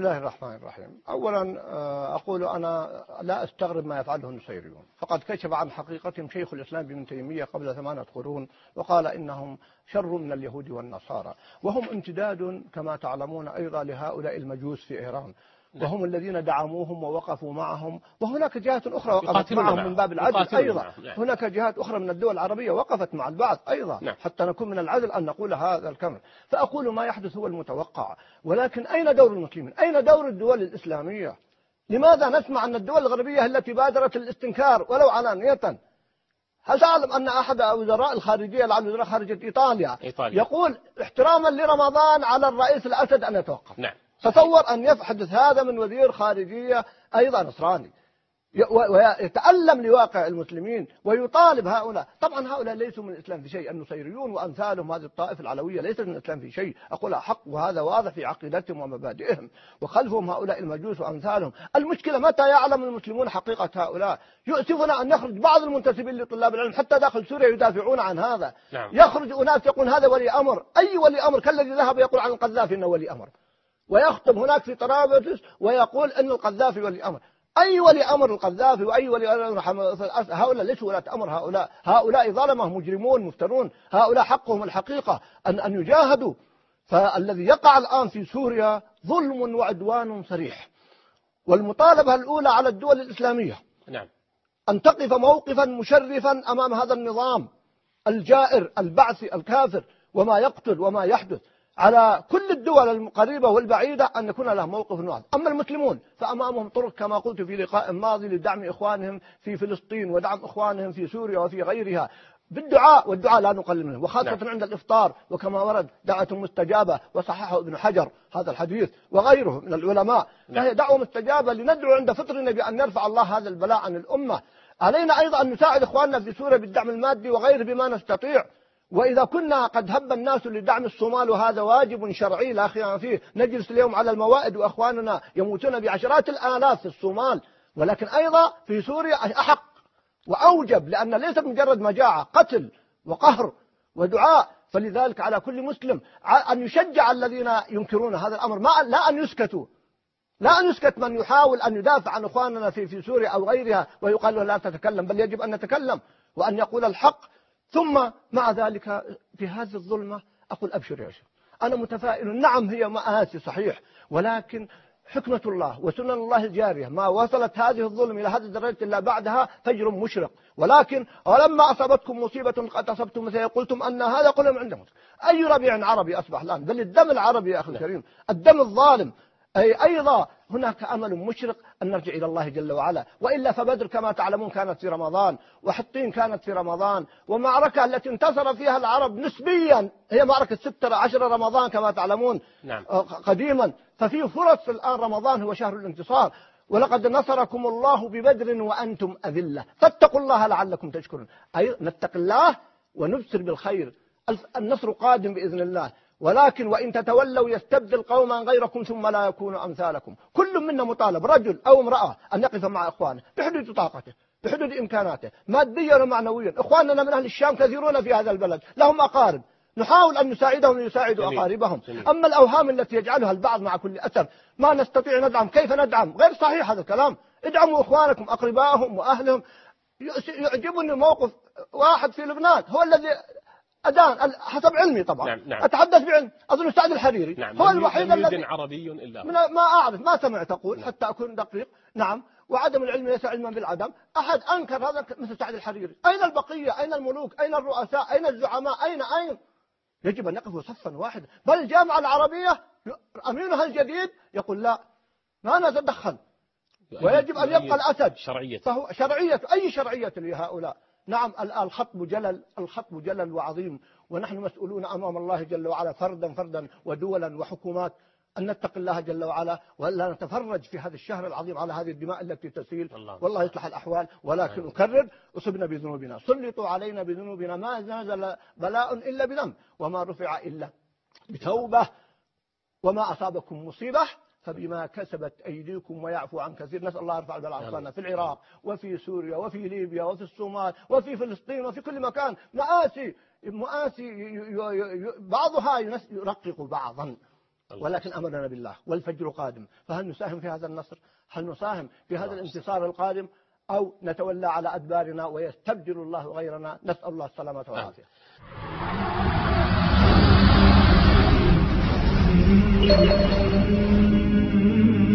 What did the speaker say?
بسم الله الرحمن الرحيم. أولا آه، أقول أنا لا أستغرب ما يفعله النصيريون. فقد كشف عن حقيقتهم شيخ الإسلام ابن تيمية قبل ثمانية قرون وقال إنهم شر من اليهود والنصارى. وهم امتداد كما تعلمون أيضا لهؤلاء المجوس في إيران. وهم الذين دعموهم ووقفوا معهم. وهناك جهات أخرى وقفت معهم من باب العدل أيضا. نعم. هناك جهات أخرى من الدول العربية وقفت مع البعض أيضا. نعم. حتى نكون من العدل أن نقول هذا الكلام فأقول ما يحدث هو المتوقع. ولكن أين دور المسلمين؟ أين دور الدول الإسلامية؟ لماذا نسمع أن الدول الغربية التي بادرت الاستنكار ولو علانية؟ هل تعلم أن أحد وزراء الخارجية لعل وزراء خارجية إيطاليا, إيطاليا. يقول احتراما لرمضان على الرئيس الأسد أن يتوقف؟ نعم. تصور أن يحدث هذا من وزير خارجية أيضا نصراني. ويتألم لواقع المسلمين ويطالب هؤلاء. طبعا هؤلاء ليسوا من الإسلام في شيء. النصيريون وأمثالهم هذه الطائفة العلوية ليست من الإسلام في شيء. أقولها حق وهذا واضح في عقيدتهم ومبادئهم وخلفهم هؤلاء المجوس وأمثالهم. المشكلة متى يعلم المسلمون حقيقة هؤلاء؟ يؤسفنا أن يخرج بعض المنتسبين لطلاب العلم. حتى داخل سوريا يدافعون عن هذا. نعم. يخرج أناس يقول هذا ولي أمر. أي ولي أمر؟ كالذي ذهب يقول عن القذافي أنه ولي أمر. ويخطب هناك في طرابلس ويقول أن القذافي ولي أمر. أي ولي أمر القذافي وأي ولي أمر هؤلاء ليسوا ولاة أمر هؤلاء. هؤلاء ظلمة مجرمون مفترون. هؤلاء حقهم الحقيقة أن أن يجاهدوا. فالذي يقع الآن في سوريا ظلم وعدوان صريح. والمطالبة الأولى على الدول الإسلامية نعم. أن تقف موقفا مشرفا أمام هذا النظام الجائر البعثي الكافر وما يقتل وما يحدث على كل الدول القريبة والبعيدة أن يكون له موقف واحد أما المسلمون فأمامهم طرق كما قلت في لقاء ماضي لدعم إخوانهم في فلسطين ودعم إخوانهم في سوريا وفي غيرها. بالدعاء والدعاء لا نقلل منه وخاصة نعم. عند الإفطار وكما ورد دعوة مستجابة وصححه ابن حجر هذا الحديث وغيره من العلماء. نعم. فهي دعوة مستجابة لندعو عند فطرنا بأن يرفع الله هذا البلاء عن الأمة. علينا أيضا أن نساعد إخواننا في سوريا بالدعم المادي وغيره بما نستطيع. وإذا كنا قد هب الناس لدعم الصومال وهذا واجب شرعي لا خيار فيه. نجلس اليوم على الموائد وأخواننا يموتون بعشرات الآلاف في الصومال. ولكن أيضا في سوريا أحق وأوجب لأن ليست مجرد مجاعة قتل وقهر ودعاء. فلذلك على كل مسلم أن يشجع الذين ينكرون هذا الأمر. ما لا أن يسكتوا. لا أن يسكت من يحاول أن يدافع عن إخواننا في في سوريا أو غيرها ويقال له لا تتكلم بل يجب أن نتكلم وأن يقول الحق ثم مع ذلك في هذه الظلمة أقول أبشر يا شيخ. أنا متفائل. نعم هي مآسي صحيح ولكن حكمة الله وسنن الله الجارية. ما وصلت هذه الظلم إلى هذه الدرجة إلا بعدها فجر مشرق. ولكن ولما أصابتكم مصيبة قد أصبتم مثل قلتم أن هذا كله من عندكم أي ربيع عربي أصبح الآن؟ بل الدم العربي يا أخي الكريم. الدم الظالم. أي أيضا هناك أمل مشرق أن نرجع إلى الله جل وعلا. وإلا فبدر كما تعلمون كانت في رمضان وحطين كانت في رمضان ومعركة التي انتصر فيها العرب نسبيا هي معركة ستة عشر رمضان كما تعلمون نعم. قديما. ففي فرص الآن رمضان هو شهر الانتصار. ولقد نصركم الله ببدر وأنتم أذلة. فاتقوا الله لعلكم تشكرون. أي نتق الله ونبصر بالخير. النصر قادم بإذن الله. ولكن وإن تتولوا يستبدل قوما غيركم ثم لا يكونوا أمثالكم. كل منا مطالب رجل أو امرأة أن يقف مع إخوانه بحدود طاقته بحدود إمكاناته ماديا ومعنويا. إخواننا من أهل الشام كثيرون في هذا البلد لهم أقارب. نحاول أن نساعدهم ليساعدوا أقاربهم. جميل. أما الأوهام التي يجعلها البعض مع كل أثر ما نستطيع ندعم. كيف ندعم؟ غير صحيح هذا الكلام. ادعموا إخوانكم أقربائهم وأهلهم. يعجبني موقف واحد في لبنان هو الذي أدان حسب علمي طبعا. نعم نعم. أتحدث بعلم. أظن سعد الحريري. نعم. هو الوحيد الذي عربي إلا ما أعرف ما سمعت أقول نعم. حتى أكون دقيق. نعم. وعدم العلم ليس علما بالعدم. أحد أنكر هذا مثل سعد الحريري. أين البقية؟ أين الملوك؟ أين الرؤساء؟ أين الزعماء؟ أين أين؟ يجب أن نقف صفا واحدا. بل الجامعة العربية أمينها الجديد يقول لا ما نتدخل. ويجب أن يبقى الأسد. شرعية. فهو شرعية أي شرعية لهؤلاء؟ نعم الخطب جلل الخطب جلل وعظيم. ونحن مسؤولون أمام الله جل وعلا فردا فردا ودولا وحكومات أن نتق الله جل وعلا ولا نتفرج في هذا الشهر العظيم على هذه الدماء التي تسيل. الله. والله يصلح الأحوال ولكن أكرر أصبنا بذنوبنا. سلطوا علينا بذنوبنا. ما نزل بلاء إلا بذنب. وما رفع إلا بتوبة. وما أصابكم مصيبة فبما كسبت أيديكم ويعفو عن كثير نسأل الله يرفع البلاء عنا في العراق وفي سوريا وفي ليبيا وفي الصومال وفي فلسطين وفي كل مكان. مآسي مآسي بعضها يرقق بعضا. ولكن أمرنا بالله والفجر قادم. فهل نساهم في هذا النصر؟ هل نساهم في هذا الانتصار القادم؟ أو نتولى على أدبارنا ويستبدل الله غيرنا؟ نسأل الله السلامة والعافية. Thank you. mm-hmm.